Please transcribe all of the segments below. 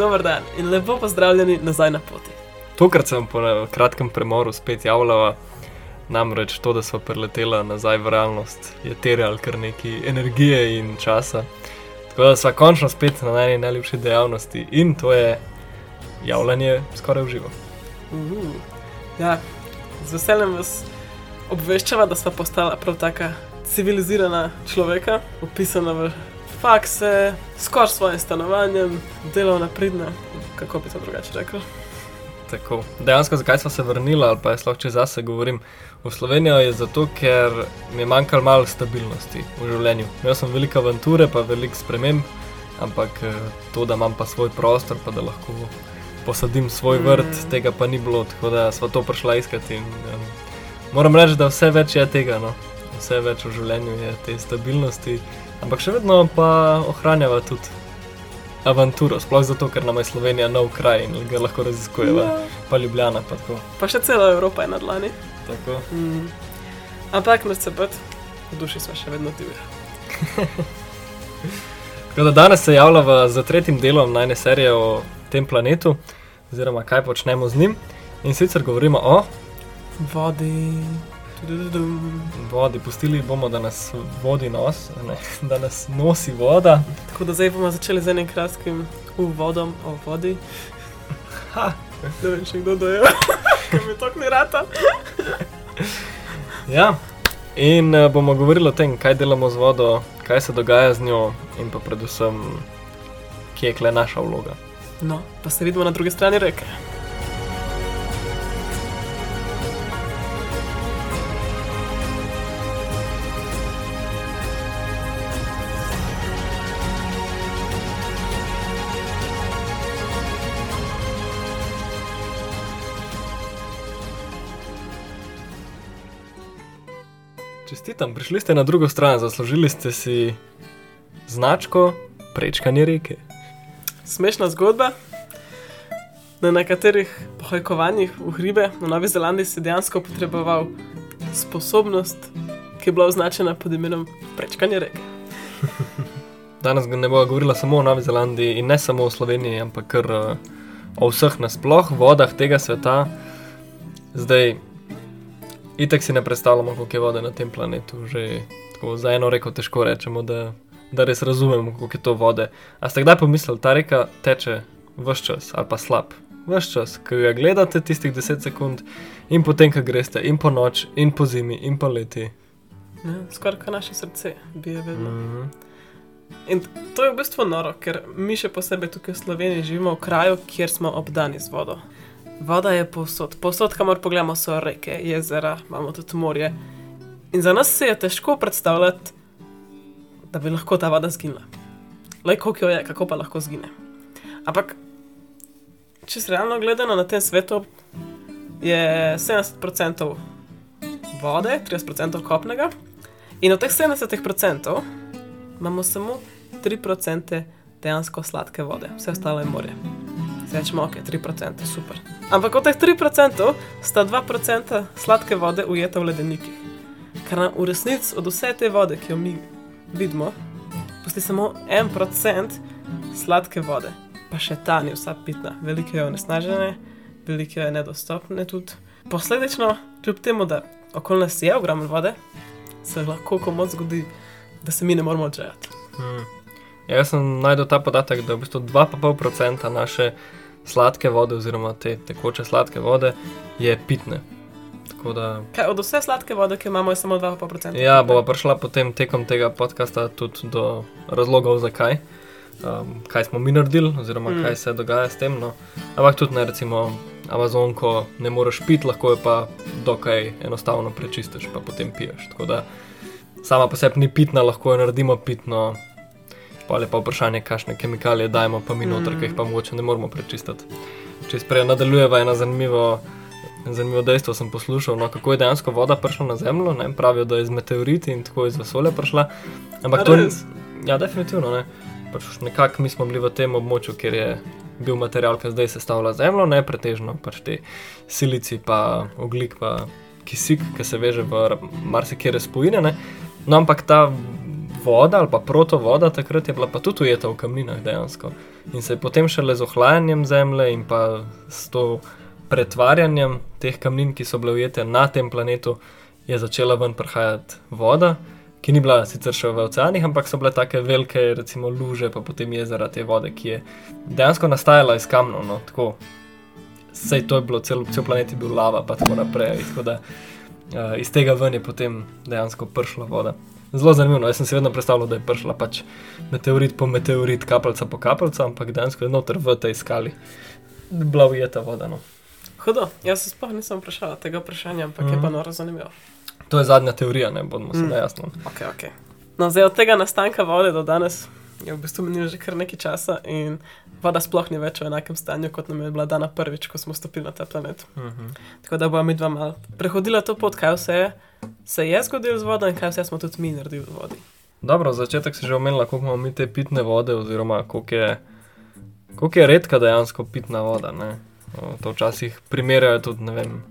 Dober dan in lepo pozdravljeni nazaj na poti. Tokrat sem po eh, kratkem premoru spet javljala, namreč to, da smo preletela nazaj v realnost, je terjal kar nekaj energije in časa. Tako da smo končno spet na eni najljubši dejavnosti in to je javljanje skoraj v živo. Uh, ja, z veseljem vas obveščava, da smo postala prav taka civilizirana človeka, opisana v fakse, skoraj svojim stanovanjem, delovna pridna, kako bi to drugače rekel. Tako. Dejansko, zakaj smo se vrnili, ali pa je sploh če zase govorim v Slovenijo, je zato, ker mi je manjkalo malo stabilnosti v življenju. Imel sem veliko avanture, pa veliko sprememb, ampak eh, to, da imam pa svoj prostor, pa da lahko posadim svoj vrt, mm. tega pa ni bilo, tako da smo to prišla iskati. In, um, moram reči, da vse več je tega, no? vse več v življenju je te stabilnosti, ampak še vedno pa ohranjava tudi avanturo, sploh zato, ker nam je Slovenija nov kraj in ga lahko raziskujemo, ja. pa Ljubljana. Pa, pa še cela Evropa je na dlani. Mm. Ampak na CBT, v duši smo še vedno divji. danes se javljamo z tretjim delom najne serije o tem planetu, oziroma kaj počnemo z njim. In sicer govorimo o vodi. Vodi, pustili bomo, da nas vodi nos, ne, da nas nosi voda. Tako da zdaj bomo začeli z enim kratkim uvodom o vodi. Ha, ne vem, če kdo doje, kaj mi to ni rata. ja, in uh, bomo govorili o tem, kaj delamo z vodo, kaj se dogaja z njo, in pa predvsem, kje je kle naša vloga. No, pa se vidimo na drugi strani reke. Čestitam, prišli ste na drugo stran, zaslužili ste si značko prečkanje reke. Smešna zgodba. Na nekaterih pohajkovanjih v hribe na Novi Zelandiji si dejansko potreboval sposobnost, ki je bila označena pod imenom prečkanje reke. Danes ne bomo govorili samo o Novi Zelandiji in ne samo o Sloveniji, ampak kar uh, o vseh nasploh vodah tega sveta. Zdaj, itek si ne predstavljamo, koliko je vode na tem planetu. Že tako, za eno reko težko rečemo, da da res razumemo, kako je to vode. A ste kdaj pomislili, ta reka teče vse čas ali pa slab? Vse čas, ki ga gledate, tistih 10 sekund, in potem, ko greste, in po noč, in po zimi, in po leti. Ja, skoraj kot naše srce, bi je vedno. Mm -hmm. In to je v bistvu noro, ker mi še posebej tukaj v Sloveniji živimo v kraju, kjer smo obdani z vodo. Voda je povsod, povsod, kamor pogledamo, so reke, jezera, imamo tudi morje. In za nas se je težko predstavljati, da bi lahko ta voda zginila. Le koliko jo je, kako pa lahko zgine. Ampak, če se realno gledano na tem svetu, je 70% vode, 30% kopnega, in od teh 70% imamo samo 3% dejansko sladke vode, vse ostalo je morje. Zdaj rečemo, ok, 3%, super. Ampak od teh 3% sta 2% sladke vode ujeta v ledenikih. Kar nam v resnici od vse te vode, ki jo mi vidimo, pusti samo en procent sladke vode, pa še ta ni vsa pitna, veliko je onesnažene, veliko je nedostopne tudi. Posledično, kljub temu, da okoli nas je ogromno vode, se lahko komu zgodi, da se mi ne moramo odžejati. Hmm. Ja, jaz sem najdel ta podatek, da je v bistvu 2,5% naše sladke vode, oziroma te tekoče sladke vode, je pitne. Da... Kaj, od vse sladke vode, ki imamo, je samo 2,5%. Ja, bova prišla potem tekom tega podcasta tudi do razlogov, zakaj. Um, kaj smo mi naredili, oziroma mm. kaj se dogaja s tem. No. Ampak tudi ne recimo Amazonko ne moreš piti, lahko je pa dokaj enostavno prečistiš, pa potem piješ. Tako da sama po sebi ni pitna, lahko jo naredimo pitno. Pa je pa vprašanje, kakšne kemikalije dajemo, pa mi noter, mm. ki jih pa mogoče ne moremo prečistiti. Če sprej nadaljujeva ena zanimiva. Zanimivo dejstvo sem poslušal, no, kako je dejansko voda prišla na Zemljo. Ne? Pravijo, da je iz meteorita in tako iz vesolja prišla. Ampak to ni. Ja, definitivno ne. Pač nekako mi smo bili v tem območju, kjer je bil material, ki zdaj sestavlja Zemljo, ne pretežno pač te silici, pa oglik, pa kisik, ki se veže v marsikere spojine. Ne? No, ampak ta voda ali pa protovoda, takrat je bila pa tudi ujeta v kamninah dejansko. In se je potem šele z ohlajanjem zemlje in pa s to pretvarjanjem teh kamnin, ki so bile ujete na tem planetu, je začela ven prihajati voda. Ki ni bila sicer še v oceanih, ampak so bile tako velike, recimo luže, pa potem jezera te vode, ki je dejansko nastajala iz kamnov. No, tako, sej to je bilo, cel, cel planet je bil lava, pa tako naprej. Tako da, uh, iz tega ven je potem dejansko prišla voda. Zelo zanimivo, jaz sem si vedno predstavljal, da je prišla pač meteorit po meteorit, kapljica po kapljica, ampak dejansko je noter v tej skali bila ujeta voda. No. Hudo, jaz se sploh nisem vprašal tega vprašanja, ampak mm. je pa Mhm. noro zanimivo. To je zadnja teorija, ne bomo se Mm. mm. jasno. Okay, okay. No, zdaj od tega nastanka vode do danes je v bistvu minilo že kar nekaj časa in voda sploh ni več v enakem stanju, kot nam je bila dana prvič, ko smo stopili na ta planet. Mhm. Tako da bomo mi dva mal prehodila to pot, kaj vse je, se je zgodilo z vodo in kaj vse smo tudi mi naredili z vodi. Dobro, za začetek si že omenila, koliko imamo mi te pitne vode, oziroma koliko je, koliko je redka dejansko pitna voda. Ne? To včasih primerjajo tudi, ne vem,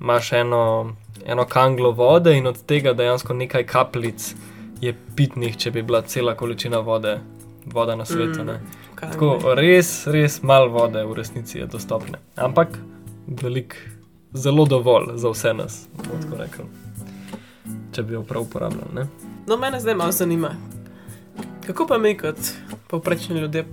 imaš eno, eno kanglo vode in od tega dejansko nekaj kapljic je pitnih, če bi bila cela količina vode, voda na svetu. Mm. Kaj Tako res, res malo vode v resnici je dostopne. Ampak velik, zelo dovolj za vse nas, bomo tako rekli. Če bi jo prav uporabljali. Ne? No, mene zdaj malo zanima, kako pa mi kot povprečni ljudje,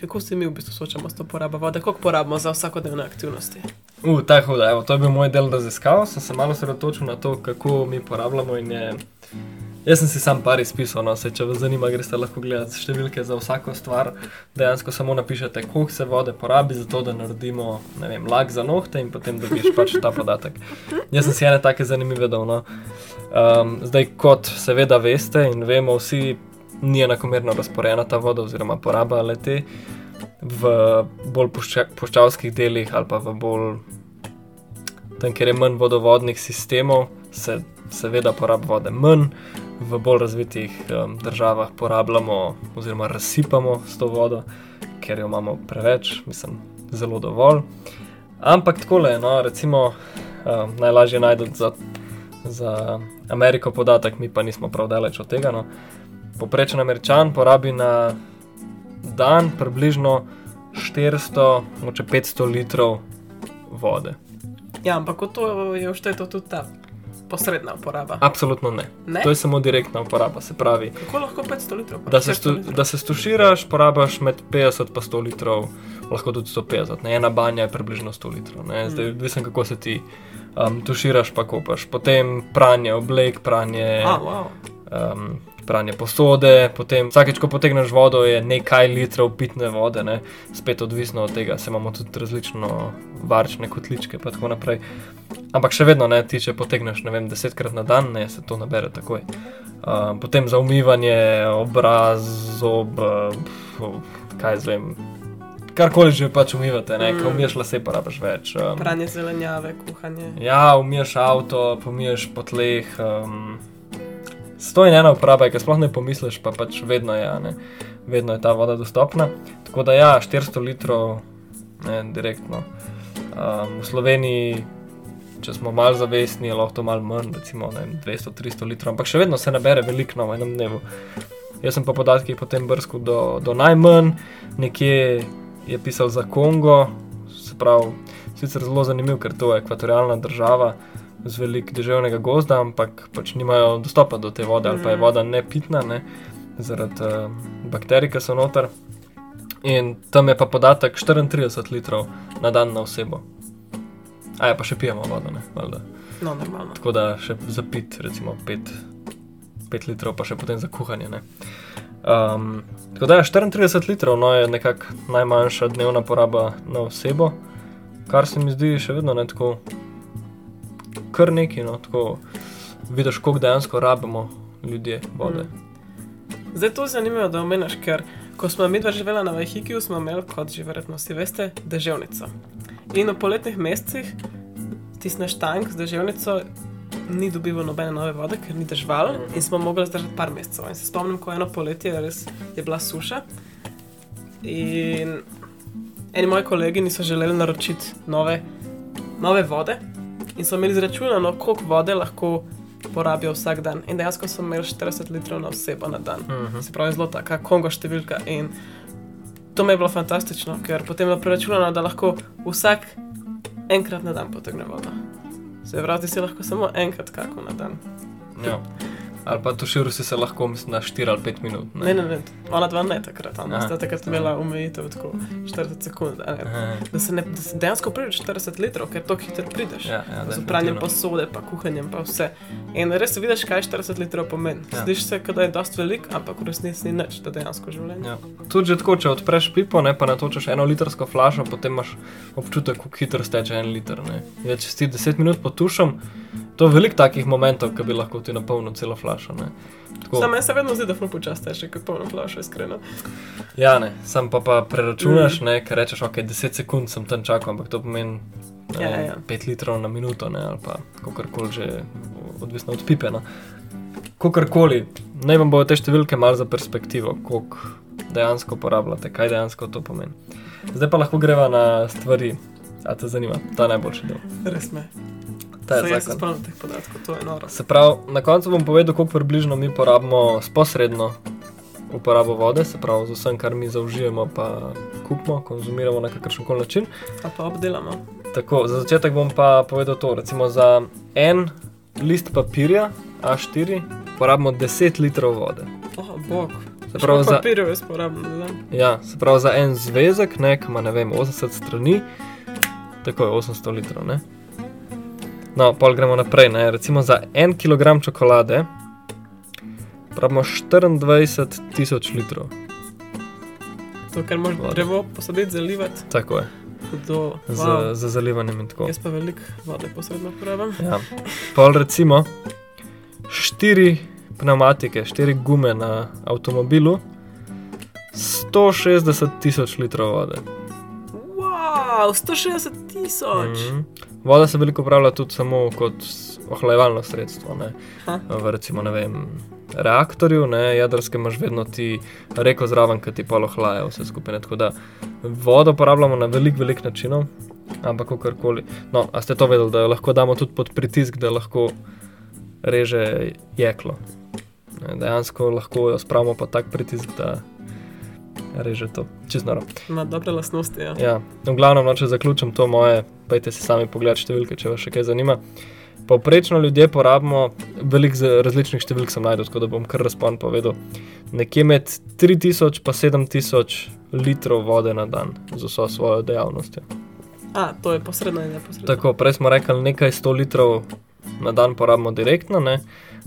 kako se mi v bistvu soočamo s to porabo vode, koliko porabimo za vsakodnevne aktivnosti. Uh, ta je huda, evo, to je bil moj del raziskav, sem se malo sredotočil na to, kako mi porabljamo. in Je... Jaz sem si sam par izpisal, no, se, če vas zanima, greste lahko gledati številke za vsako stvar. Dejansko samo napišete, koliko se vode porabi za to, da naredimo vem, lak za nohte in potem dobiš pač ta podatek. Jaz sem si ene take zanimive dal. No. Um, zdaj, kot seveda veste in vemo, vsi ni enakomerno razporejena ta voda oziroma poraba lete v bolj pušča, puščavskih delih ali pa v bolj tam, kjer je manj vodovodnih sistemov, se seveda porab vode manj, v bolj razvitih um, državah porabljamo oziroma razsipamo s to vodo, ker jo imamo preveč, mislim, zelo dovolj. Ampak tako je, no, recimo, um, najlažje najti za, za Ameriko podatek, mi pa nismo prav daleč od tega. No. Poprečen američan porabi na dan približno 400, moče 500 litrov vode. Ja, ampak to je všteto tudi ta posredna uporaba. Absolutno ne. Ne? To je samo direktna uporaba, se pravi. Kako lahko 500 litrov? Da se, 600 stu, litrov? da se stuširaš, porabiš med 50 in 100 litrov, lahko tudi 150. Ne? Ena banja je približno 100 litrov. Ne? Zdaj, Mm. odvisno kako se ti um, tuširaš, pa kopaš. Potem pranje oblek, pranje, A, wow. um, pranje posode, potem vsakeč, ko potegneš vodo, je nekaj litrov pitne vode, ne? spet odvisno od tega, se imamo tudi različno varčne kotličke in tako naprej. Ampak še vedno ne, ti če potegneš, ne vem, desetkrat na dan, ne, se to nabere takoj. Um, potem za umivanje obraz, zob, uh, kaj zdaj vem. Karkoli že pač umivate, ne. Mm. ko umiješ lase, pa rabiš več. Um, Pranje zelenjave, kuhanje. Ja, umiješ avto, pomiješ po tleh. Um, Sto in ena uporaba, ki sploh ne pomisliš, pa pač vedno je, ne? vedno je ta voda dostopna. Tako da ja, 400 litrov, ne, direktno. Um, v Sloveniji, če smo malo zavestni, je lahko malo manj, recimo 200-300 litrov, ampak še vedno se nabere veliko na enem dnevu. Jaz sem pa podatki potem brskal do, do najmanj, nekje je pisal za Kongo, se pravi, sicer zelo zanimiv, ker to je ekvatorialna država z veliko deževnega gozda, ampak pač nimajo dostopa do te vode, ali pa je Mm. voda nepitna, ne, zaradi uh, bakterij, ki so noter. In tam je pa podatek 34 litrov na dan na osebo. A je pa še pijemo vodo, ne, valjda. No, normalno. Tako da še za pit, recimo 5, 5 litrov, pa še potem za kuhanje. Ne. Um, tako da je 34 litrov, no je nekako najmanjša dnevna poraba na osebo, kar se mi zdi še vedno ne tako, kar neki, no, tako vidiš, koliko dejansko rabimo ljudje vode. Zdaj to je zanimivo, da omenjaš, ker ko smo mi dva živela na Vajhikiju, smo imeli, kot že verjetno vsi veste, deževnico. In v poletnih mesecih stisneš tank z deževnico, ni dobival nobene nove vode, ker ni dežval in smo mogli zdržati par mesecev. In se spomnim, ko eno poletje res je bila suša. In eni moji kolegi niso želeli naročiti nove, nove vode in so imeli izračunano, koliko vode lahko porabijo vsak dan. In dejansko so imeli 40 litrov na osebo na dan. Mhm. Se pravi, zelo taka kongo številka. In to mi je bilo fantastično, ker potem je preračunano, da lahko vsak enkrat na dan potegne vodo. Se pravi, ti si lahko samo enkrat kako na dan. Ja. Ali pa tuširal si se lahko na 4 ali 5 minut. Ne, ne, ne, ona dva ne takrat, ona sta takrat imela omejitev tako 40 sekund. ne. Da se, ne, da se dejansko prideš 40 litrov, ker to hitro prideš. Ja, ja, Z pranjem posode, pa kuhanjem, pa vse. In res vidiš, kaj 40 litrov pomeni. Ja. Zdiš se, da je dosti velik, ampak v resnici ni nič, da dejansko življenje. Ja. Tudi že tako, če odpreš pipo, ne, pa natočeš eno litrsko flašo, potem imaš občutek, kako hitro steče en liter. ne. Ja, če si 10 minut potušam, to je veliko takih momentov, ki bi lahko ti napolnil celo flašo. Samo meni se vedno zdi, da smo počasi težko, kot polno flašo, iskreno. Ja, ne, sam pa, pa preračunaš, mm. ne, ker rečeš, ok, 10 sekund sem tam čakal, ampak to pomeni Ja, ja, ja. 5 litrov na minuto, ne, ali pa kakorkoli že, odvisno od pipe. No. Kakorkoli, naj vam bodo te številke malo za perspektivo, koliko dejansko porabljate, kaj dejansko to pomeni. Zdaj pa lahko greva na stvari, a te zanima, ta najboljši del. Res me. Ta je zakon. spomnim teh podatkov, to je noro. Se pravi, na koncu bom povedal, koliko približno mi porabimo s posredno uporabo vode, se pravi, z vsem, kar mi zaužijemo, pa kupimo, konzumiramo na kakršen koli način. A pa obdelamo. Tako, za začetek bom pa povedal to. Recimo za en list papirja A4 porabimo 10 litrov vode. Oh, bog. Se pravi, za, Papirjev jaz porabim, ja, se pravi za en zvezek, ne, ki ima ne vem, 80 strani, tako je 800 litrov. Ne. No, pol gremo naprej. Ne. Recimo za en kilogram čokolade porabimo 24 tisoč litrov. To, kar moraš drevo posaditi, zalivati, Tako je, do za, wow. za zalivanjem in tako. Jaz pa veliko vode posredno porabim. Ja. Pol recimo štiri pneumatike, štiri gume na avtomobilu, 160 tisoč litrov vode. Wow, 160 tisoč. Mhm. Voda se veliko uporablja tudi samo kot ohlajevalno sredstvo. Ne. V recimo, ne vem, reaktorju, ne, jedrske imaš vedno ti reko zraven, ki ti pol ohlaja vse skupaj. Ne. Tako da vodo uporabljamo na velik, velik načinov, ampak kakorkoli. No, a ste to vedeli, da jo lahko damo tudi pod pritisk, da lahko reže jeklo. Ne, dejansko lahko jo spravimo pod tak pritisk, da reže to. Čisto noro. Ima dobre lastnosti. Ja. Ja, v glavnem, no, če zaključim to moje, pejte si sami pogled številke, če vas še kaj zanima. Povprečno ljudje porabimo, veliko z- različnih številk sem najdel, tako da bom kar razpon povedal. Nekje med 3000 in 7000 litrov vode na dan z vso svojo dejavnostjo. A, to je posredno in neposredno. Tako, prej smo rekli, nekaj 100 litrov na dan porabimo direktno, ne?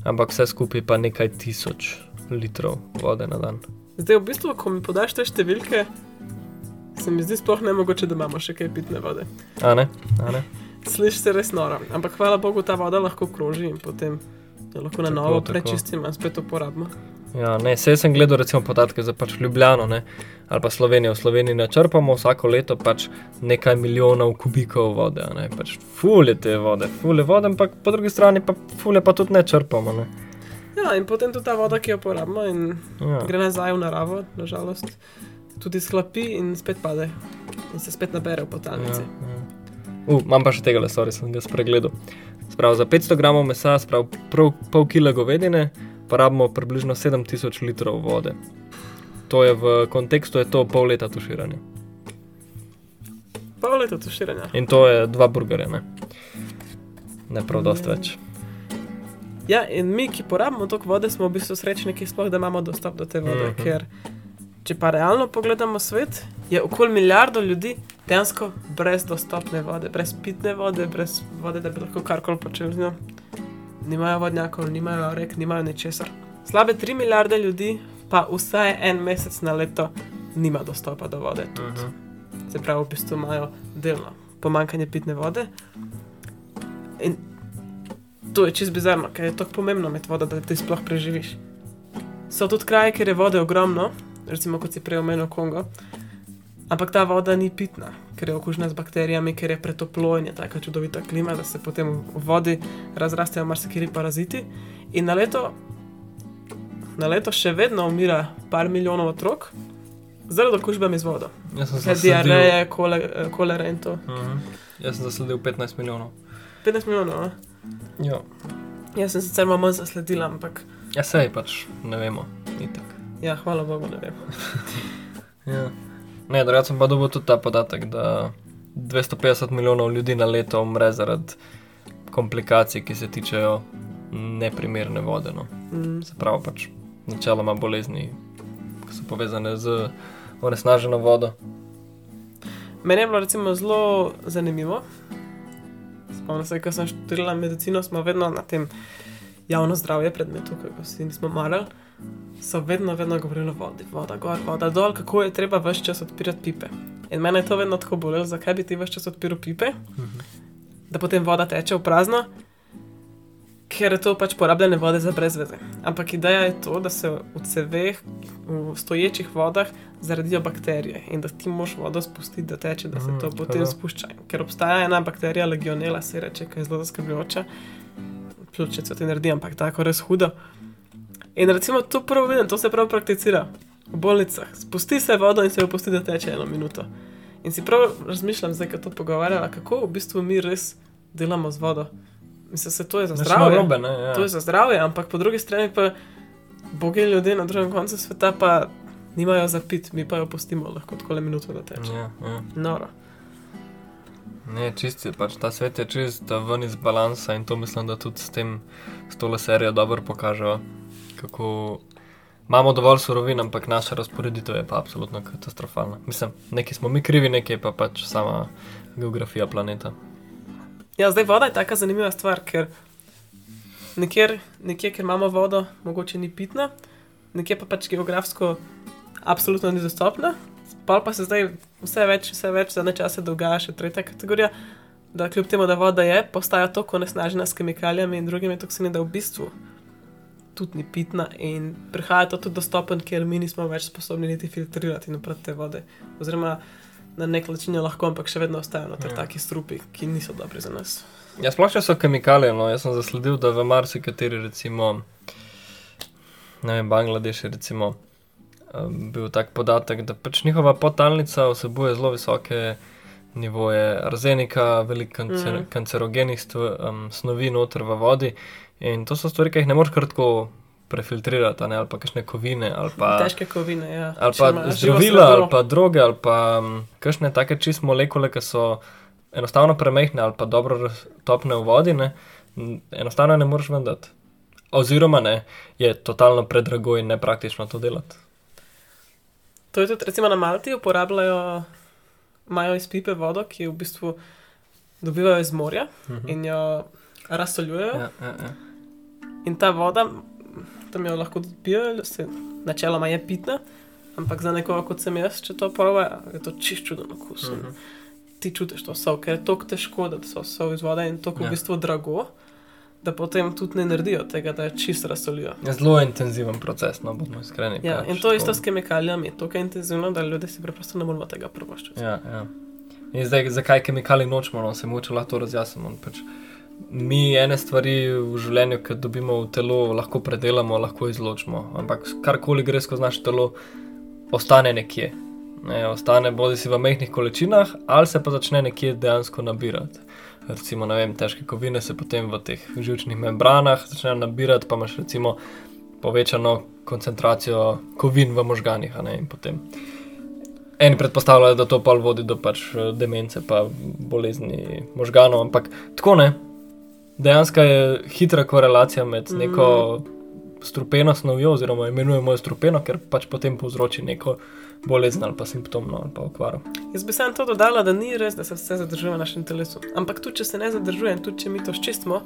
ampak vse skupaj pa nekaj tisoč litrov vode na dan. Zdaj, v bistvu, ko mi podaš te številke, se mi zdi sploh ne mogoče, da imamo še kaj pitne vode. A ne? A ne? Sliši se res noro, ampak hvala Bogu, ta voda lahko kroži in potem jo lahko na novo tako. prečistimo in spet uporabimo. Ja, ne, sej sem gledal recimo podatke za pač Ljubljano ne, ali pa Slovenijo. V Sloveniji načrpamo vsako leto pač nekaj milijonov kubikov vode. Ne, pač ful je te vode, ful je vode, ampak po drugi strani pa ful je pa tudi ne črpamo. Ne. Ja, in potem tudi ta voda, ki jo uporabimo in Ja. gre nazaj v naravo, nažalost, tudi sklapi in spet pade in se spet nabere v Ja, potalnici. ja. Uh, imam pa še tega, le, sorry, sem ga spregledal. Sprav, za 500 gramov mesa, sprav, prav pol kila govedine, porabimo približno 7000 litrov vode. To je v kontekstu, je to pol leta tuširanja. Pol leta tuširanja. In to je dva burgerja, ne, ne prav dosti Ja. več. Ja, in mi, ki porabimo toliko vode, smo v bistvu srečni, ki sploh da imamo dostop do te vode. Mhm. Ker če pa realno pogledamo svet, je okoli milijardo ljudi dejansko brez dostopne vode, brez pitne vode, brez vode, da bi lahko karkoli počeli z njo. Nimajo vodnjakov, nimajo rek, nimajo ničesar. Slabe 3 milijarde ljudi pa vsaj en mesec na leto nima dostopa do vode. Tudi. Se pravi, v bistvu imajo delno pomankanje pitne vode. In to je čist bizarno, ker je tako pomembno imeti vodo, da ti sploh preživiš. So tudi kraje, kjer je vode ogromno, recimo kot si prej omenil Kongo, ampak ta voda ni pitna, ker je okužena z bakterijami, ker je pretoplo in je tako čudovita klima, da se potem v vodi razrastejo marsikiri paraziti. In na leto, na leto še vedno umira par milijonov otrok zaradi okužbe z vodo. Jaz sem zasledil, diareje, kole, kolera in to. uh -huh. Jaz sem zasledil 15 milijonov. 15 milijonov, a? Ja. Jaz sem sicer malo zasledila, ampak Ja, sej pač ne vemo, itak. ja, hvala Bogu, ne vem. Ja. Ne, drugače sem pa dobil tudi ta podatek, da 250 milijonov ljudi na leto umre zaradi komplikacij, ki se tičejo neprimerne vode. No. Mm. Se pravi, pač načeloma bolezni, ki so povezane z onesnaženo vodo. Meni je bilo recimo zelo zanimivo. Spomnim se, ko sem študirala medicino, smo vedno na tem javno zdravje predmetu, kako si nismo marali. So vedno, vedno govorili o vodi, voda gor, voda dol, kako je treba vse čas odpirati pipe. In mene je to vedno tako bolelo, zakaj bi ti vse čas odpiral pipe, da potem voda teče v prazno, ker je to pač porabljene vode za brezveze. Ampak ideja je to, da se v ceveh, v stoječih vodah zaradijo bakterije in da ti moš vodo spustiti, da teče, da se Mm, to potem prav. spušča. Ker obstaja ena bakterija, legionela, se reče, ki je zelo zaskrbljujoča, pljučnico ti naredi, ampak tako res hudo. In recimo to prvo vidim, to se prav prakticira v bolnicah. Spusti se vodo in se jo pusti, da teče eno minuto. In si prav razmišljam, zdaj, ko to pogovarjala, kako v bistvu mi res delamo z vodo. Mislim, se to je za zdravje. narobe, ne, ja. To je za zdravje, ampak po drugi strani pa bogi ljudje na drugem koncu sveta pa nimajo za pit, mi pa jo pustimo lahko tako le minuto, da teče. Ja, ja. Noro. Ne, čist je, pač ta svet je čist da ven iz balansa in to mislim, da tudi s tem, s tole serijo dobro pokažejo, kako imamo dovolj surovin, ampak naša razporeditev je pa absolutno katastrofalna. Mislim, neki smo mi krivi, neki pa pač sama geografija planeta. Ja, zdaj voda je taka zanimiva stvar, ker nekjer, nekje, kjer imamo vodo, mogoče ni pitna, nekje pa pač geografsko absolutno ni dostopna. Pa pa se zdaj vse več, vse več zadnje čase dogaja še tretja kategorija, da kljub temu, da voda je, postaja tako onesnažena s kemikalijami in drugimi toksini, da v bistvu tudi ni pitna in prihaja to tudi dostopen, ker mi nismo več sposobni niti filtrirati oprati te vode. Oziroma na nek način jo lahko, ampak še vedno ostajajo noter Ja. taki strupi, ki niso dobri za nas. Ja, sploh če so kemikalije, no, jaz sem zasledil, da v marsikateri, recimo, ne vem, Bangladeš je recimo bil tak podatek, da pač njihova potalnica vsebuje zelo visoke nivoje arzenika, veliko kancer, Mhm. kancerogenih stv, um, snovi noter v vodi in to so stvari, ki jih ne moreš kar tako prefiltrirati, ne, ali pa kakšne kovine, pa, Težke kovine, ja. ali Če pa zdravila, ali pa droge, ali pa um, kakšne take čist molekule, ki so enostavno premehne ali pa dobro topne v vodi, ne, enostavno ne moreš vendati. Oziroma, ne, je totalno predrago in nepraktično to delati. To je tudi recimo na Malti uporabljajo, imajo iz pipe vodo, ki v bistvu dobivajo iz morja Mhm. in jo razsoljujejo. Ja, ja, ja. In ta voda, tam jo lahko tudi pijejo, se načeloma je pitna, ampak za nekoga kot sem jaz, če to proba, je to čist čuden okus. in Mhm. Ti čutiš to sol, ker je tako težko, da so sol iz vode in tako Ja. v bistvu drago, da potem tudi ne naredijo tega, da jo čist razsolijo. Je zelo intenziven proces, no bomo iskreni. Ja, pač in to je isto tako. s kemikalijami, to je intenzivno, da ljudje si preprosto ne moremo tega privoščiti. Ja, ja. In zdaj, zakaj kemikali nočemo, no, se moče lahko razjasnimo. Pač mi ene stvari v življenju, ki dobimo v telo, lahko predelamo, lahko izločimo. Ampak karkoli gre skozi naše telo, ostane nekje. Ne, ostane bodi si v mehkih količinah, ali se pa začne nekje dejansko nabirati. Recimo, ne vem, težke kovine se potem v teh žilčnih membranah začnejo nabirati, pa imaš recimo povečano koncentracijo kovin v možganih, a ne in potem. Eni predpostavljajo, da to pa vodi do pač eh, demence, pa bolezni možganov, ampak tako ne. Dejansko je hitra korelacija med Mhm. neko strupeno snovjo, oziroma imenujemo jo strupeno, ker pač potem povzroči neko bolezen ali pa simptom no, ali pa okvaro. Jaz bi samo to dodala, da ni res, da se vse zadržuje v našem telesu. Ampak tudi, če se ne zadržuje in tudi, če mi to ščistimo,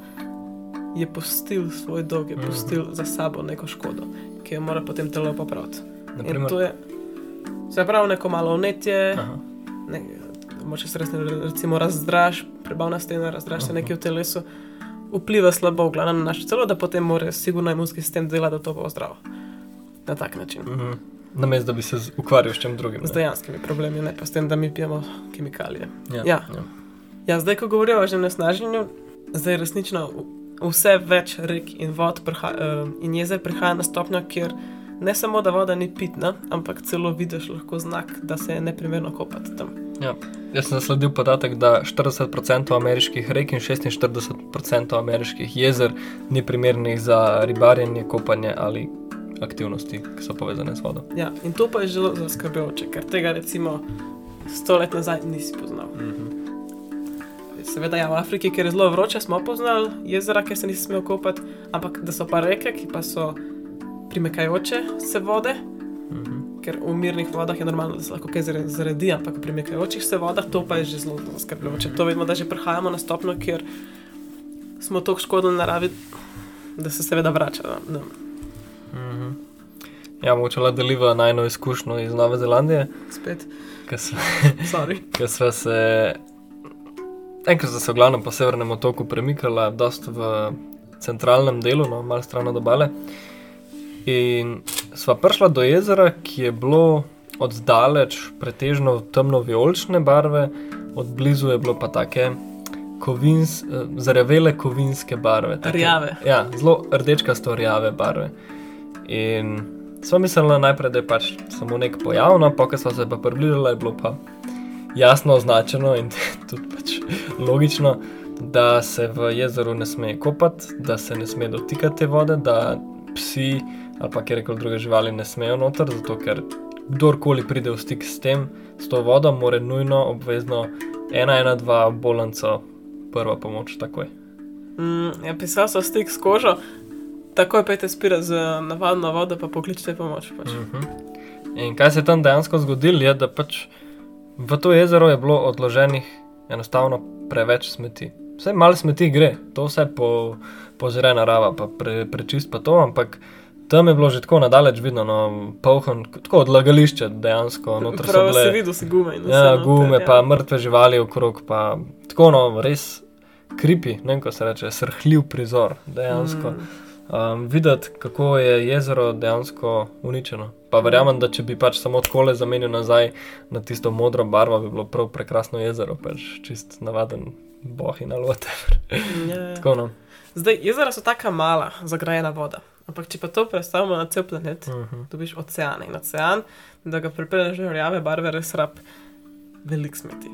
je pustil svoj dolg, je Mhm. pustil za sabo neko škodo, ki jo mora potem telo popraviti. In Naprimer, to je, se pravi, neko malo vnetje, ne, moče se res, ne- recimo, razdraž, prebavna stena, razdraž se nekaj v telesu, vpliva slabo v glavnem na naše telo, da potem mora sigurno imunski sistem delati, da to bo zdravo. Na tak način. mhm. Namesto da bi se ukvarjal s čem drugim. ne. Z dejanskimi problemi, ne pa s tem, da mi pijemo kemikalije. Ja, ja. ja. Ja, zdaj, ko govorimo o onesnaženju, zdaj resnično vse več rek in vod priha, uh, in jezer prihaja na stopnjo, kjer ne samo, da voda ni pitna, ampak celo vidiš lahko znak, da se je neprimerno kopati tam. Ja. Jaz sem zasledil podatek, da 40% ameriških rek in 46% ameriških jezer ni primernih za ribarjenje, kopanje ali aktivnosti, ki so povezane z vodo. Ja, in to pa je zelo zaskrbljujoče, ker tega recimo sto let nazaj nisi poznal. Mm -hmm. Seveda, ja, v Afriki, kjer je zelo vroče, smo poznali jezera, ki se nisi smel kopati, ampak da so pa reke, ki pa so primekajoče se vode, Mm -hmm. ker v mirnih vodah je normalno, da se lahko kaj zare- zaredi, ampak v premikajočih se vodah to pa je že zelo zaskrbljujoče. To vidimo, da že prihajamo na stopno, kjer smo toliko škodili naravi, da se seveda vrača. Ne. Mm -hmm. Ja, mogoče le deliva najno izkušnjo iz Nove Zelandije, Spet, so. Ker sva se enkrat sta se v glavnem po severnem otoku premikala, dosta v centralnem delu, no, malo stran od obale. In sva prišla do jezera, ki je bilo od daleč pretežno temno-vijolične barve, od blizu je bilo pa take kovins, eh, zarjavele kovinske barve. Take, Rjave. Ja, zelo rdečkasto rjave barve. In sva mislila najprej, da je pač samo nek pojav, no, pa ko sva se pa približala, je bilo pa jasno označeno in tudi pač logično, da se v jezeru ne sme kopati, da se ne sme dotikati vode, da psi ali pa kjerkoli druge živali ne smejo noter, zato ker kdorkoli pride v stik s tem, s to vodo, mora nujno obvezno 112 ambulanco, prva pomoč takoj. Mm, ja, pisal sem stik s kožo, takoj pejte spira z navadno vodo, pa pokličite pomoč. Pač. Mm. Mhm. In kaj se je tam dejansko zgodilo, je, da pač v to jezero je bilo odloženih enostavno preveč smeti. Vse malo smeti gre, to vse po, požre narava, pa pre, prečist pa to, ampak tam je bilo že tako nadaleč vidno, no, polhon, tako odlagališče dejansko. noter so Prav bile- si videl, si gume. in vse Ja, noter, gume, ja. pa mrtve živali okrog, pa tako no, res kripi, ne vem, kako se reče, srhljiv prizor, dejansko. Mm. Um, videti, kako je jezero dejansko uničeno. Pa verjamem, da če bi pač samo tako zamenil nazaj na tisto modro barvo, bi bilo prav prekrasno jezero, pač čist navaden boh in alote. Ja, ja. tako no. Zdaj, jezera so tako mala, zagrajena voda. Ampak če pa to predstavimo na cel planet, Uh -huh. dobiš ocean in ocean, da ga pripelješ do rjave barve, res rab velik smeti.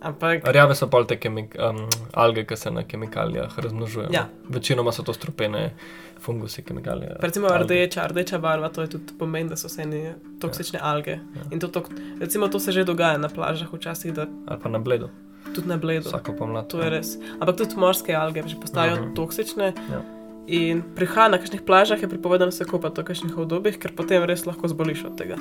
Ampak Rjave so pol te kemik, um, alge, ki se na kemikalijah razmnožujejo. Ja. Večinoma so to strupene fungusi, kemikalije. recimo alge. rdeča, rdeča barva, to je tudi pomeni, da so vse ene toksične alge. Ja. In to, tok, recimo, to se že dogaja na plažah včasih, da Ali pa na bledu, tudi na bledu. vsako pomlad. To je res. Ampak tudi morske alge že postajajo uh Mhm. -huh. toksične. Ja. In prihaja na kakšnih plažah je prepovedano se kopati v kakšnih obdobjih, ker potem res lahko zboliš od tega.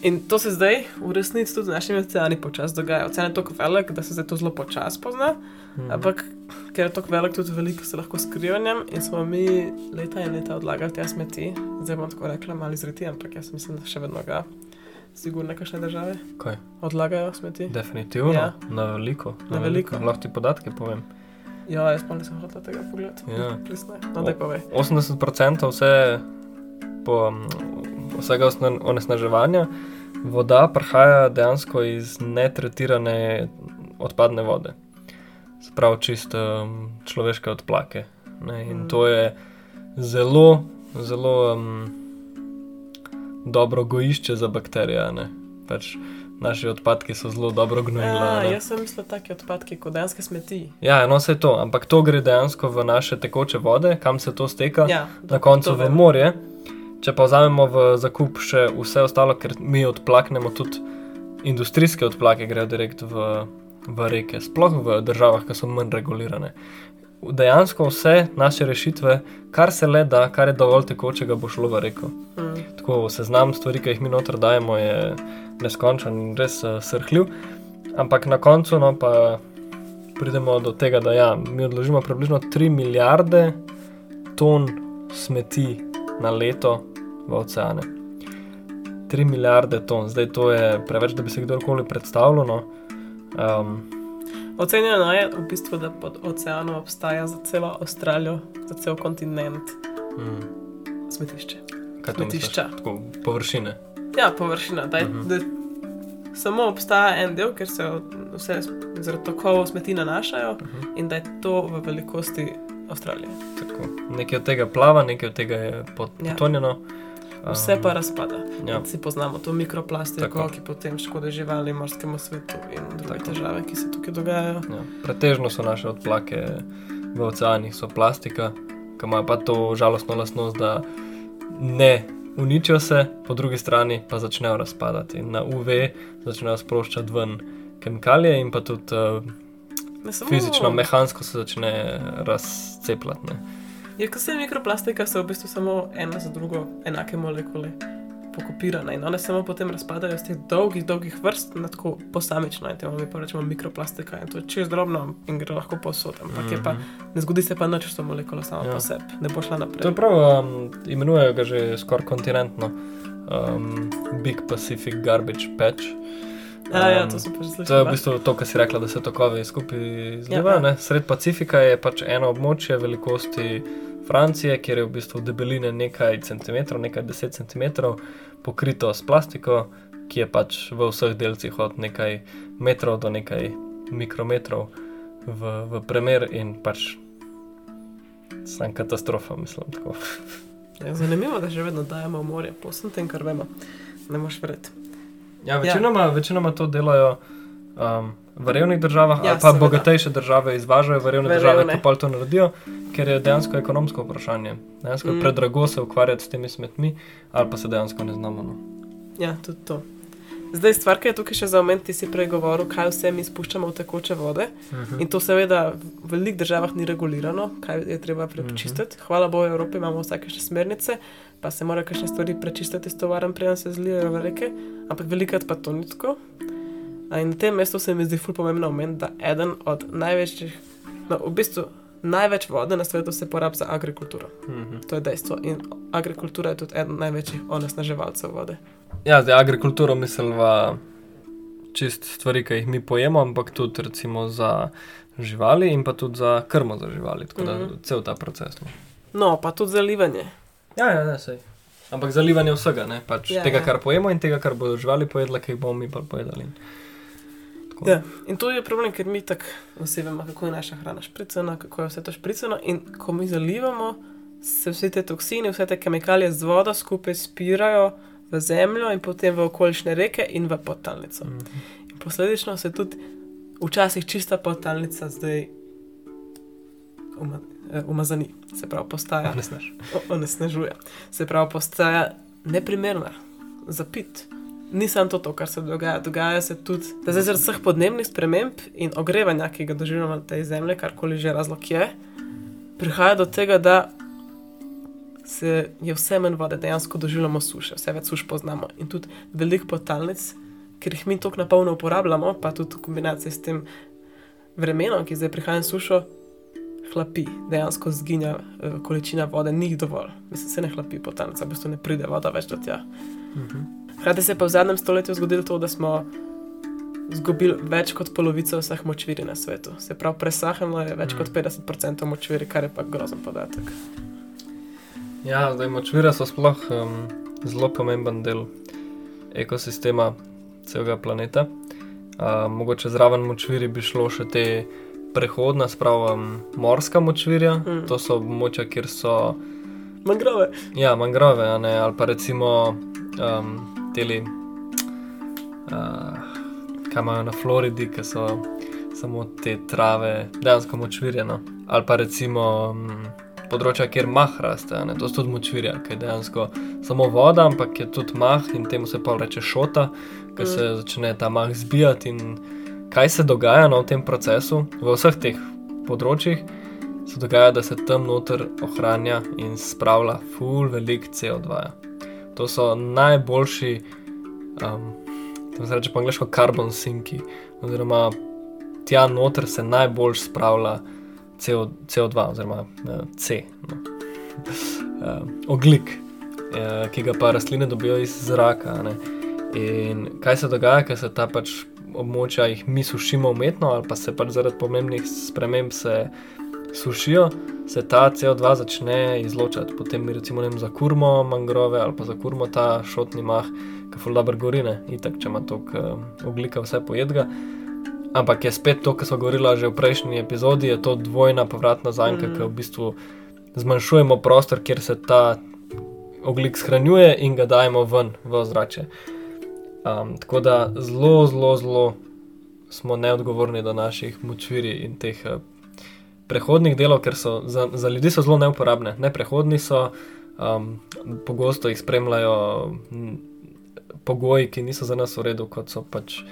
In to se zdaj v resnici tudi z našimi oceani počasi dogaja. Ocean je tako velik, da se zdaj to zelo počasi pozna, Mhm. ampak ker je tako velik, tudi veliko se lahko skriva v njem in smo mi leta in leta odlagali te smeti. Zdaj bom tako rekla, malo zreti, ampak jaz mislim, da še vedno ga. Sigurno kakšne države Kaj? odlagajo smeti. Definitivno, Ja. na veliko. Na veliko. Lahko ti podatke povem. Ja, jaz pa nisem hotel tega pogledati. Ja. Plisne. No, daj povej. 80% vse, po, vsega osna- onesnaževanja voda prihaja dejansko iz netretirane odpadne vode. Se pravi, čisto um, človeške odplake. Ne? In Mm. to je zelo, zelo um, dobro gojišče za bakterije. ne. Pač naši odpadki so zelo dobro gnojila. a Ja, jaz sem mislil, take odpadke, kot dejansko smeti. Ja, no, vse to, ampak to gre dejansko v naše tekoče vode, kam se to steka, Ja, na koncu v morje. Če pa vzamemo v zakup še vse ostalo, ker mi odplaknemo tudi industrijske odplake, grejo direkt v, v reke, sploh v državah, ki so manj regulirane. Dejansko vse naše rešitve, kar se le da, kar je dovolj tekočega, bo šlo v reko. Mm. Tako seznam stvari, ki jih mi noter dajemo, je neskončen in res uh, srhljiv. Ampak na koncu no, pa pridemo do tega, da ja, mi odložimo približno 3 milijarde ton smeti na leto v oceane. 3 milijarde ton, zdaj to je preveč, da bi se kdorkoli predstavljal. No. Um, Ocenjeno je v bistvu, da pod oceanom obstaja za celo Avstralijo, za cel kontinent hmm, smetišče. kaj? Smetišča. Tako površine. Ja, površina. Daj, Mhm. -huh. da samo obstaja en del, ker se vse zaradi tokov smeti nanašajo Uh -huh. in da je to v velikosti Avstralije. Tako. Nekaj od tega plava, nekaj od tega je pot- Ja. Vse pa razpada. Ja. Vsi poznamo to mikroplastiko, Tako. ki potem škodi živali, morskemu svetu in druge Tako. težave, ki se tukaj dogajajo. Ja. Pretežno so naše odplake v oceanih, so plastika, ki ima pa to žalostno lastnost, da ne uničijo se, po drugi strani pa začnejo razpadati. Na UV začnejo sproščati ven kemikalije in pa tudi uh, fizično, mehansko se začne razcepljati. Je, ko se mikroplastika, so v bistvu samo ena za drugo enake molekule pokopirane in one samo potem razpadajo iz teh dolgih, dolgih vrst na tako posamično. In temu mi pa rečemo mikroplastika in to je čez drobno in gre lahko povsod. Ampak mm -hmm. pa, ne zgodi se pa nič s to molekulo samo Ja. ja. po sebi, ne bo šla naprej. To je prav, um, imenujejo ga že skoraj kontinentno, um, Big Pacific Garbage Patch. A, ja, Um, to sem pa že To je v bistvu to, kar si rekla, da se tokovi skupaj zlivajo. Ja. Ja. Sred Pacifika je pač eno območje velikosti Francije, kjer je v bistvu debeline nekaj centimetrov, nekaj deset centimetrov, pokrito s plastiko, ki je pač v vseh delcih od nekaj metrov do nekaj mikrometrov v, v premer in pač sam katastrofa, mislim. Tako. Ja, zanimivo, da že vedno dajemo morje, po vsem tem, kar vemo. Ne moš verjeti. Ja, večinoma, ja. večinoma to delajo um, v revnih državah, Ja, ja, ali pa seveda. bogatejše države izvažajo v revne V države, revne. ki pa to naredijo, ker je dejansko ekonomsko vprašanje. Dejansko je Mm. predrago se ukvarjati s temi smetmi, ali pa se dejansko ne znamo. No. Ja, tudi to. Zdaj, stvar, ki je tukaj še za omen, ti si prej govoril, kaj vse mi spuščamo v tekoče vode. Mhm. In to seveda v velikih državah ni regulirano, kaj je treba prečistiti. Hvala Bogu, v Evropi imamo vsake še smernice, pa se morajo kakšne stvari prečistiti s tovarem, preden se zlijejo v reke, ampak velikrat pa to ni tako. In na tem mestu se mi zdi ful pomembno omeniti, da eden od največjih, no, v bistvu največ vode na svetu se porabi za agrikulturo. Mhm. To je dejstvo. In agrikultura je tudi eden največjih onesnaževalcev vode. Ja, zdaj agrikulturo misliva čist stvari, ki jih mi pojemo, ampak tudi recimo za živali in pa tudi za krmo za živali, tako da Mhm. cel ta proces. No. No, pa tudi zalivanje. Ja, ja, ne, sej. Ampak zalivanje vsega, ne? pač Ja, ja, tega, ja. kar pojemo in tega, kar bodo živali pojedle, ki jih bomo mi pa pojedali. Tako. Ja. In to je problem, ker mi tako vsi vemo, kako je naša hrana špricana, kako je vse to špricano. In ko mi zalivamo, se vse te toksine, vse te kemikalije z vodo skupaj spirajo v zemljo in potem v okolišne reke in v podtalnico. Mhm. In posledično se tudi včasih čista podtalnica zdaj uma, eh, umazani, se pravi, postaja onesnažuje. Se pravi, postaja neprimerna za pit. Ni samo to, to, kar se dogaja. Dogaja se tudi, da zdaj zaradi vseh podnebnih sprememb in ogrevanja, ki ga doživljamo na tej zemlji, karkoli že razlog je, prihaja do tega, da se je vse manj vode, dejansko doživljamo suše, vse več suš poznamo. In tudi veliko potalnic, ker jih mi tako napolno uporabljamo, pa tudi v kombinaciji s tem vremenom, ki zdaj prihaja sušo, hlapi, dejansko zginja eh, količina vode, ni jih dovolj. Mislim, se ne hlapi potalnica, v bistvu ne pride voda več do tja. Mhm. Hkrati se je pa v zadnjem stoletju zgodilo to, da smo izgubili več kot polovico vseh močviri na svetu. Se pravi, presahalo je več Mm. kot 50% močviri, kar je pa grozen podatek. Ja, zdaj močvire so sploh um, zelo pomemben del ekosistema celega planeta. Uh, mogoče zraven močviri bi šlo še te prehodna, spravo um, morska močvirja. Mm. To so območja, kjer so Mangrove. ja, mangrove, ne, ali pa recimo um, teli, uh, kaj imajo na Floridi, ki so samo te trave, dejansko močvirje. No. Ali pa recimo um, področja, kjer mah raste, ne, to so tudi močvirja, ki je dejansko samo voda, ampak je tudi mah in temu se pa reče šota, ker Mm. se začne ta mah zbijati. In kaj se dogaja no, v tem procesu, v vseh teh področjih, se dogaja, da se tam noter ohranja in spravlja full velik CO2. -ja. To so najboljši, um, tam se reče po angliško, carbon sinki, oziroma tja noter se najbolj spravlja CO, CO2, oziroma uh, C, no. uh, oglik, uh, ki ga pa rastline dobijo iz zraka. ne. In kaj se dogaja, ker se ta pač območja jih mi sušimo umetno, ali pa se pač zaradi pomembnih sprememb se sušijo, se ta CO2 začne izločati. Potem mi recimo ne vem, zakurmo mangrove ali pa zakurmo ta šotni mah, ki ful dobro gorine, itak, če ima toliko uh, oglika vse pojedga. Ampak je spet to, kar smo govorili že v prejšnji epizodi, je to dvojna povratna zanka, mm. ki v bistvu zmanjšujemo prostor, kjer se ta oglik shranjuje in ga dajemo ven v ozračje. Um, tako da zelo, zelo, zelo smo neodgovorni do naših močvirij in teh uh, prehodnih delov, ker so za, za ljudi so zelo neuporabne. Neprehodni so, um, pogosto jih spremljajo pogoji, ki niso za nas v redu, kot so pač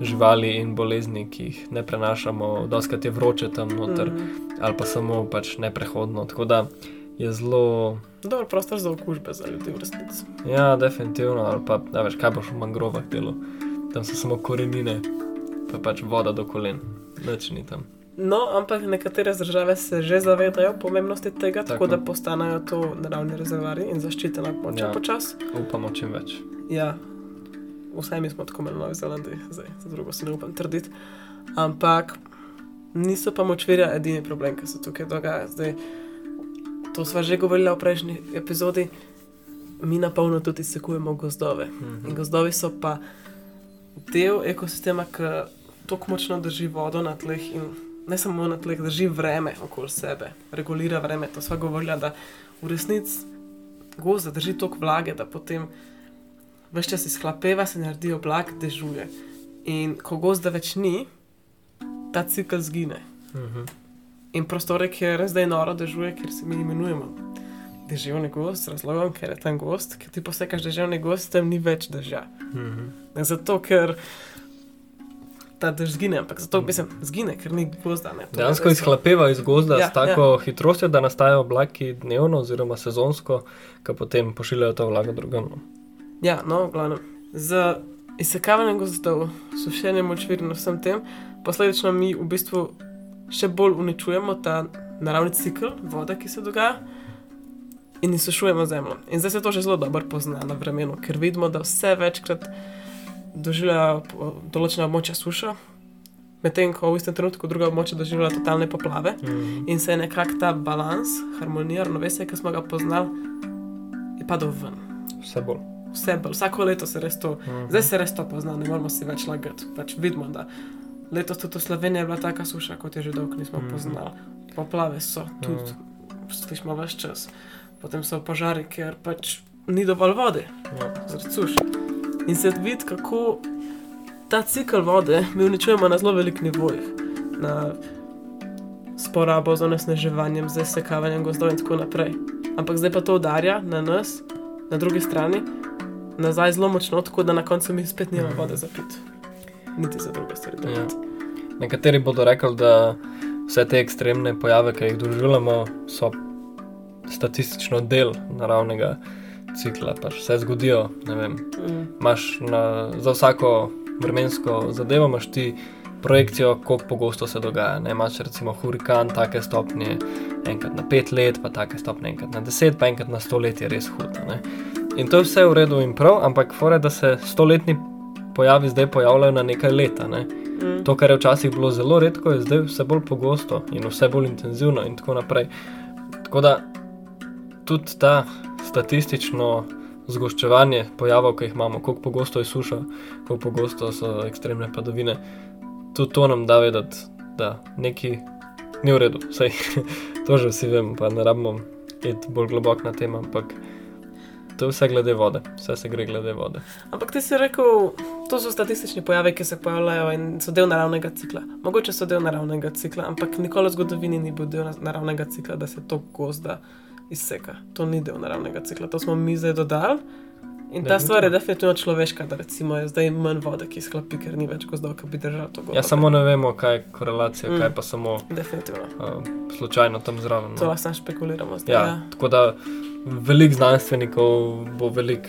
živali in bolezni, ki jih ne prenašamo, doskrat je vroče tam noter, mm -hmm. ali pa samo pač neprehodno. Tako da je zelo. Dobro, prostor za okužbe za ljudi v resnici. Ja, definitivno. Ali pa, da veš, kaj boš v mangrovah delo. Tam so samo korenine, pa pač voda do kolen, več ni tam. No, ampak nekatere države se že zavedajo pomembnosti tega, tako, tako da postanejo to naravni rezervari in zaščitena območja Ja. počasi. Upamo čim več. Ja, vsaj mi smo tako imeli v Novi Zelandiji, zdaj za drugo si ne upam trditi. Ampak niso pa močvirja edini problem, ki se tukaj dogaja. Zdaj, to smo že govorili v prejšnji epizodi. Mi na polno tudi sekujemo gozdove. Mhm. In gozdovi so pa del ekosistema, ki tako močno drži vodo na tleh in ne samo na tleh, drži vreme okoli sebe, regulira vreme. To smo govorili, da v resnici gozd drži toliko vlage, da potem vse čas izhlapeva, se naredi oblak, dežuje. In ko gozda več ni, ta cikl zgine. Mhm. In prostore, kjer zdaj noro dežuje, kjer se mi imenujemo deževni gost, z razlogom, ker je tam gost, ker ti posekaš deževni gost, tam ni več dežja. Mhm. Ne zato, ker ta dež zgine, ampak zato, mislim, zgine, ker ni gozda. Ne, To Dejansko dejstvo. izhlapeva iz gozda Ja, s tako ja. hitrostjo, da nastajajo oblaki dnevno oziroma sezonsko, ki potem pošiljajo to vlago drugam. no. Ja, no, v glavnem. Z izsekavanjem gozdov, sušenjem močvirj in vsem tem, posledično mi v bistvu še bolj uničujemo ta naravni cikl vode, ki se dogaja. In izsušujemo zemljo. In zdaj se to že zelo dobro pozna na vremenu, ker vidimo, da vse večkrat doživljajo po- določena območja sušo, medtem ko v istem trenutku druga območja doživljajo totalne poplave. Mhm. In se je nekako ta balans, harmonija, ravnovesje, ki smo ga poznali, je padel ven. Vse bolj. Vse bolj, vsako leto se res to, Mhm. zdaj se res to pozna, ne moramo si več lagati. Pač vidimo, da letos tudi v Sloveniji je bila taka suša, kot je že dolgo nismo Mhm. poznali. Poplave so tudi, slišimo več čas. Potem so požari, ker pač ni dovolj vode, Ja. zaradi suše. In se vidi, kako ta cikl vode mi uničujemo na zelo velikih nivojih. Na s porabo, z onesnaževanjem, z sekavanjem gozdov in tako naprej. Ampak zdaj pa to udarja na nas, na drugi strani, nazaj zelo močno, tako da na koncu mi spet nimamo Mhm. vode za pit. Niti za druge stvari. Ja. Nekateri bodo rekli, da vse te ekstremne pojave, ki jih doživljamo, so statistično del naravnega cikla. Pač se zgodijo. Mm. Imaš na, za vsako vremensko zadevo imaš ti projekcijo, koliko pogosto se dogaja. Ne? Imaš recimo hurikan, take stopnje, enkrat na pet let, pa take stopnje enkrat na deset, pa enkrat na sto let je res hudo. ne. In to je vse v redu in prav, ampak fore, da se stoletni pojavi zdaj pojavljajo na nekaj leta. Ne? Mm. To, kar je včasih bilo zelo redko, je zdaj vse bolj pogosto in vse bolj intenzivno in tako naprej. Tako da tudi ta statistično zgoščevanje pojavov, ki jih imamo, koliko pogosto je suša, koliko pogosto so ekstremne padavine, tudi to nam da vedeti, da nekaj ni v redu. Sej, to že vsi vemo, pa ne rabimo iti bolj globoko na tem, ampak to je vse glede vode, vse se gre glede vode. Ampak ti si rekel, to so statistični pojavi, ki se pojavljajo in so del naravnega cikla. Mogoče so del naravnega cikla, ampak nikoli v zgodovini ni bil del naravnega cikla, da se to gozda izseka. To ni del naravnega cikla, to smo mi zdaj dodali. In ta Definitivno. stvar je definitivno človeška, da recimo je zdaj manj vode, ki izhlapi, ker ni več gozdov, ki bi držal to gozdo. Ja, samo ne vemo, kaj je korelacija, Mm. kaj pa samo Definitivno. uh, slučajno tam zraven. no. To lahko samo špekuliramo zdaj. Ja, tako da veliko znanstvenikov bo veliko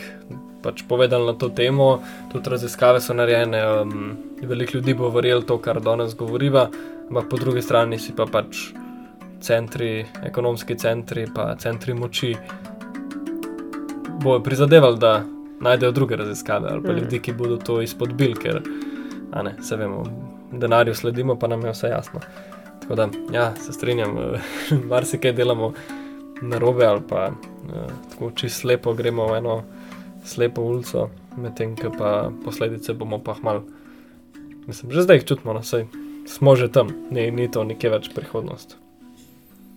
pač povedal na to temo, tudi raziskave so narejene, um, veliko ljudi bo verjelo to, kar danes govoriva, ampak po drugi strani si pa pač centri, ekonomski centri, pa centri moči bojo prizadevali, da najdejo druge raziskave ali pa Mhm. ljudi, ki bodo to izpodbili, ker ne, se vemo, denarju sledimo, pa nam je vse jasno. Tako da, ja, se strinjam, marsikaj delamo narobe ali pa uh, tako čisto slepo gremo v eno slepo ulico, medtem ko pa posledice bomo pa mal. Mislim, že zdaj jih čutimo, no, sej smo že tam, ni, ni to nekje več prihodnost.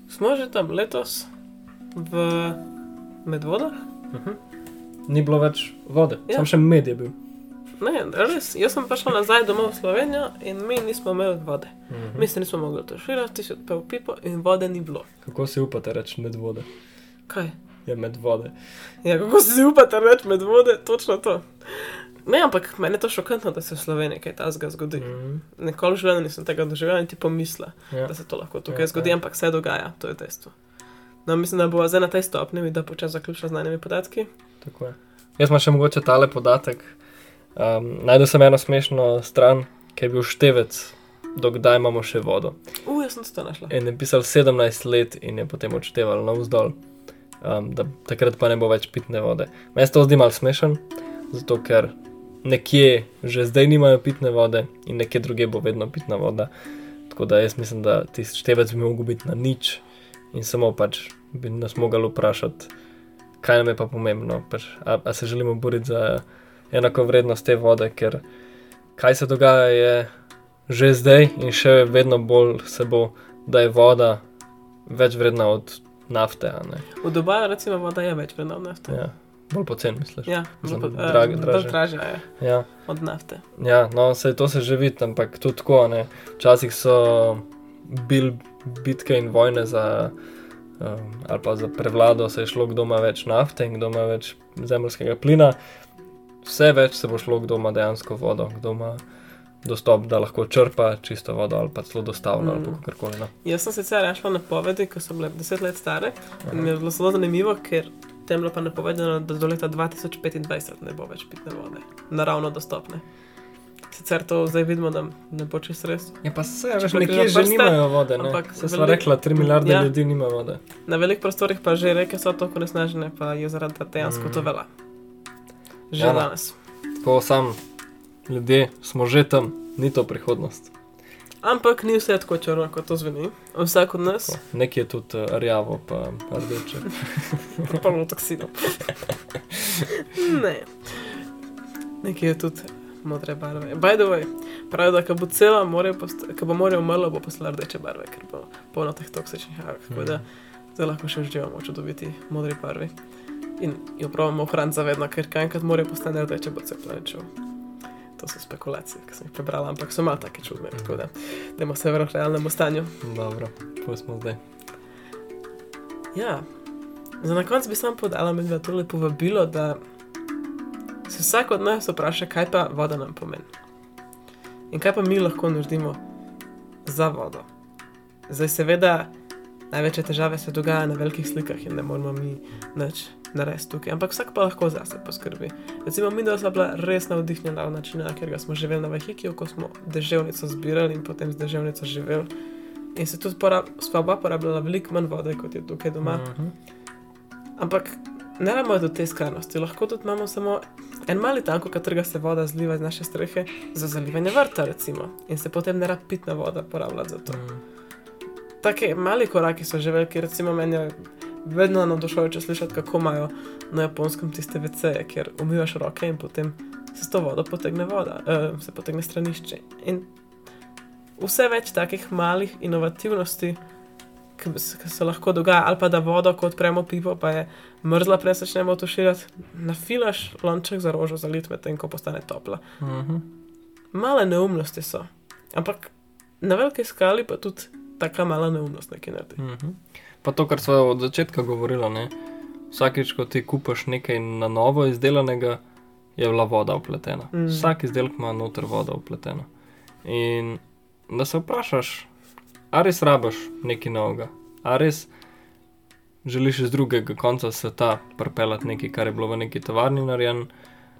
Smo že tam letos v Medvodah, Ni bilo več vode, Ja. ja. sam še med je bil. Ne, res, jaz sem prišel nazaj domov v Slovenijo in mi nismo imeli vode. Mhm. Mi se nismo mogli tuširati, si odpel pipo in vode ni bilo. Kako si upate reči med vode? Kaj? Je med vode. Ja, kako si upate reči med vode, točno to. Ne, ampak meni je to šokantno, da se v Sloveniji kaj takega zgodi. Mhm. Nikoli v življenju nisem tega doživel, niti pomisla, Ja. da se to lahko tukaj Ja, zgodi, ja. ampak se dogaja, to je dejstvo. No, mislim, da bo zdaj na tej stopni, da počasi zaključila z znanimi podatki. Tako je. Jaz imam še mogoče tale podatek. Um, Najdel sem eno smešno stran, ki je bil števec, dokdaj imamo še vodo. U, jaz sem to našla. In je pisal 17 let in je potem odšteval navzdol, um, da takrat pa ne bo več pitne vode. Meni se to zdi malo smešen, zato ker nekje že zdaj nimajo pitne vode in nekje druge bo vedno pitna voda. Tako da jaz mislim, da tisti števec bi mogel biti na nič in samo pač bi nas mogli vprašati, kaj nam je pa pomembno. Pač, a, a se želimo boriti za enako vrednost te vode, ker kaj se dogaja je že zdaj in še vedno bolj se bo, da je voda več vredna od nafte. a ne. V Dubaju, recimo, voda je več vredna od nafte. Ja, bolj pocen, misliš. Ja, Mislim, pa- drag- eh, dražje. bolj dražja je Ja, od nafte. ja no, se to se že vidi, ampak tudi tako. Ne. Včasih so bil bitke in vojne za. Um, ali pa za prevlado se je šlo, kdo ima več nafte in kdo ima več zemljskega plina. Vse več se bo šlo, kdo ima dejansko vodo, kdo ima dostop, da lahko črpa čisto vodo ali pa celo dostavlja mm. ali pa kakorkoli. No. Jaz sem sicer našla napovedi, ko so bile deset let stare in mi je bilo zelo zanimivo, ker tem bilo pa napovedano, da do leta 2025 ne bo več pitne vode, naravno dostopne. Sicer to zdaj vidimo, da ne bo čest res. Ja, pa se, veš, nekje že nimajo vode. Ne? ampak Se sva rekla, 3 milijarde Ja. ljudi nima vode. Na velikih prostorih pa že reke so tako nesnažene, pa je zaradi dejansko Mm. to vela. Že Ja, danes. Tako sam, ljudje smo že tam, ni to prihodnost. Ampak ni vse tako črno, kot to zveni. Vsak od nas, Nekje je tudi uh, rjavo, pa rdeče. polno toksinov. ne. Nekje je tudi modre barve. By the way, pravijo, da ko bo cela morje, post- ko bo morje umrlo, bo postala rdeče barve, ker bo polno teh toksičnih alg. Tako da zdaj lahko še uživamo čudoviti modri barvi. In jo pravimo ohraniti zavedno, ker kaj enkrat morje postane rdeče, bo cel planet šel. To so spekulacije, ki sem jih prebrala, ampak so malo take čudne. Tako da, dajmo se vrniti k realnemu stanju. Dobro, smo zdaj. Ja, za na konec bi sam podala med tole povabilo, da se vsak od nas vpraša, kaj pa voda nam pomeni. In kaj pa mi lahko naredimo za vodo. Zdaj, seveda, največje težave se dogajajo na velikih slikah in ne moramo mi nič narediti tukaj, ampak vsak pa lahko zase poskrbi. Recimo, mi dva sva bila res navdihnjena od načina, ker ga smo živeli na Vahikiju, ko smo deževnico zbirali in potem z deževnico živeli. In se tudi porab, sva oba porabljala veliko manj vode, kot je tukaj doma. Mhm. Ampak ne rabimo do te skrajnosti, lahko tudi imamo samo en mali tanko, katerega se voda zliva iz naše strehe za zalivanje vrta, recimo, in se potem ne rab pitna voda porabljati za to. Mhm. Take mali koraki so že veliki, recimo meni je vedno navdušujoče slišati, kako imajo na japonskem tiste veceje, kjer umivaš roke in potem se s to vodo potegne voda, uh, se potegne stranišče. In vse več takih malih inovativnosti, ki se, ki se lahko dogaja, ali pa da vodo, ko odpremo pipo, pa je mrzla, prej začnemo tuširati, nafilaš lonček za rožo zalit, medtem ko postane topla. Mhm. Male neumnosti so, ampak na veliki skali pa tudi taka mala neumnost nekaj naredi. Mhm. Pa to, kar smo od začetka govorili, ne? vsakeč, ko ti kupaš nekaj na novo izdelanega, je bila voda upletena. Mm. Vsak izdelek ima noter voda upletena. In da se vprašaš, a res rabaš nekaj novega, a res želiš iz drugega konca sveta pripeljati nekaj, kar je bilo v neki tovarni narejen,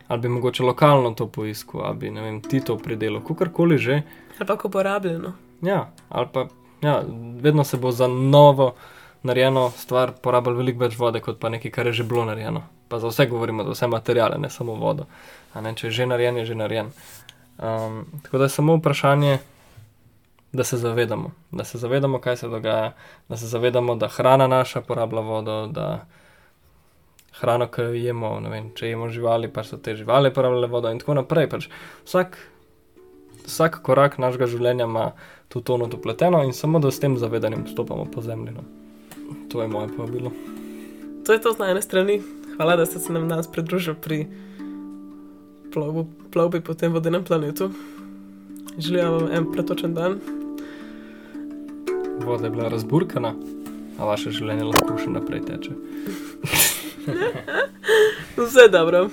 ali bi mogoče lokalno to poiskal, ali bi vem, ti to pridelal, kakorkoli že. Ali pa ko porabljeno. Ja, ali pa ja, vedno se bo za novo narejeno stvar porabilo veliko več vode, kot pa nekaj, kar je že bilo narejeno. Pa za vse govorimo, za vse materijale, ne samo vodo. A Ne, če je že narejen, je že narejen. Um, tako da je samo vprašanje, da se zavedamo, da se zavedamo, kaj se dogaja, da se zavedamo, da hrana naša porablja vodo, da hrano, ki jo jemo, vem, če jemo živali, pa so te živali porabljale vodo in tako naprej. Pač vsak, vsak korak našega življenja ima to tono upleteno in samo da s tem zavedanjem stopamo po zemlji. No. To je moje povabilo. To je to z najne strani. hvala, da ste se nam danes pridružili pri plovbu, plovbi po tem vodenem planetu. Želim vam en pretočen dan. Voda je bila razburkana, a vaše življenje lahko še naprej teče. Vse dobro.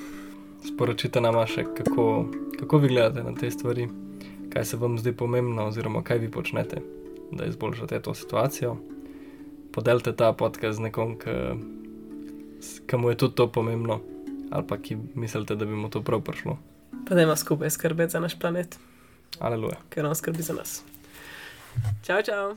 Sporočite nam še, kako, kako vi gledate na te stvari, kaj se vam zdi pomembno, oziroma kaj vi počnete, da izboljšate to situacijo. Podelite ta podcast z nekom, ki mu je tudi to pomembno, ali pa ki mislite, da bi mu to prav prišlo. Pa da ima skupaj skrbeti za naš planet, Aleluja. ker on skrbi za nas. Čau, čau.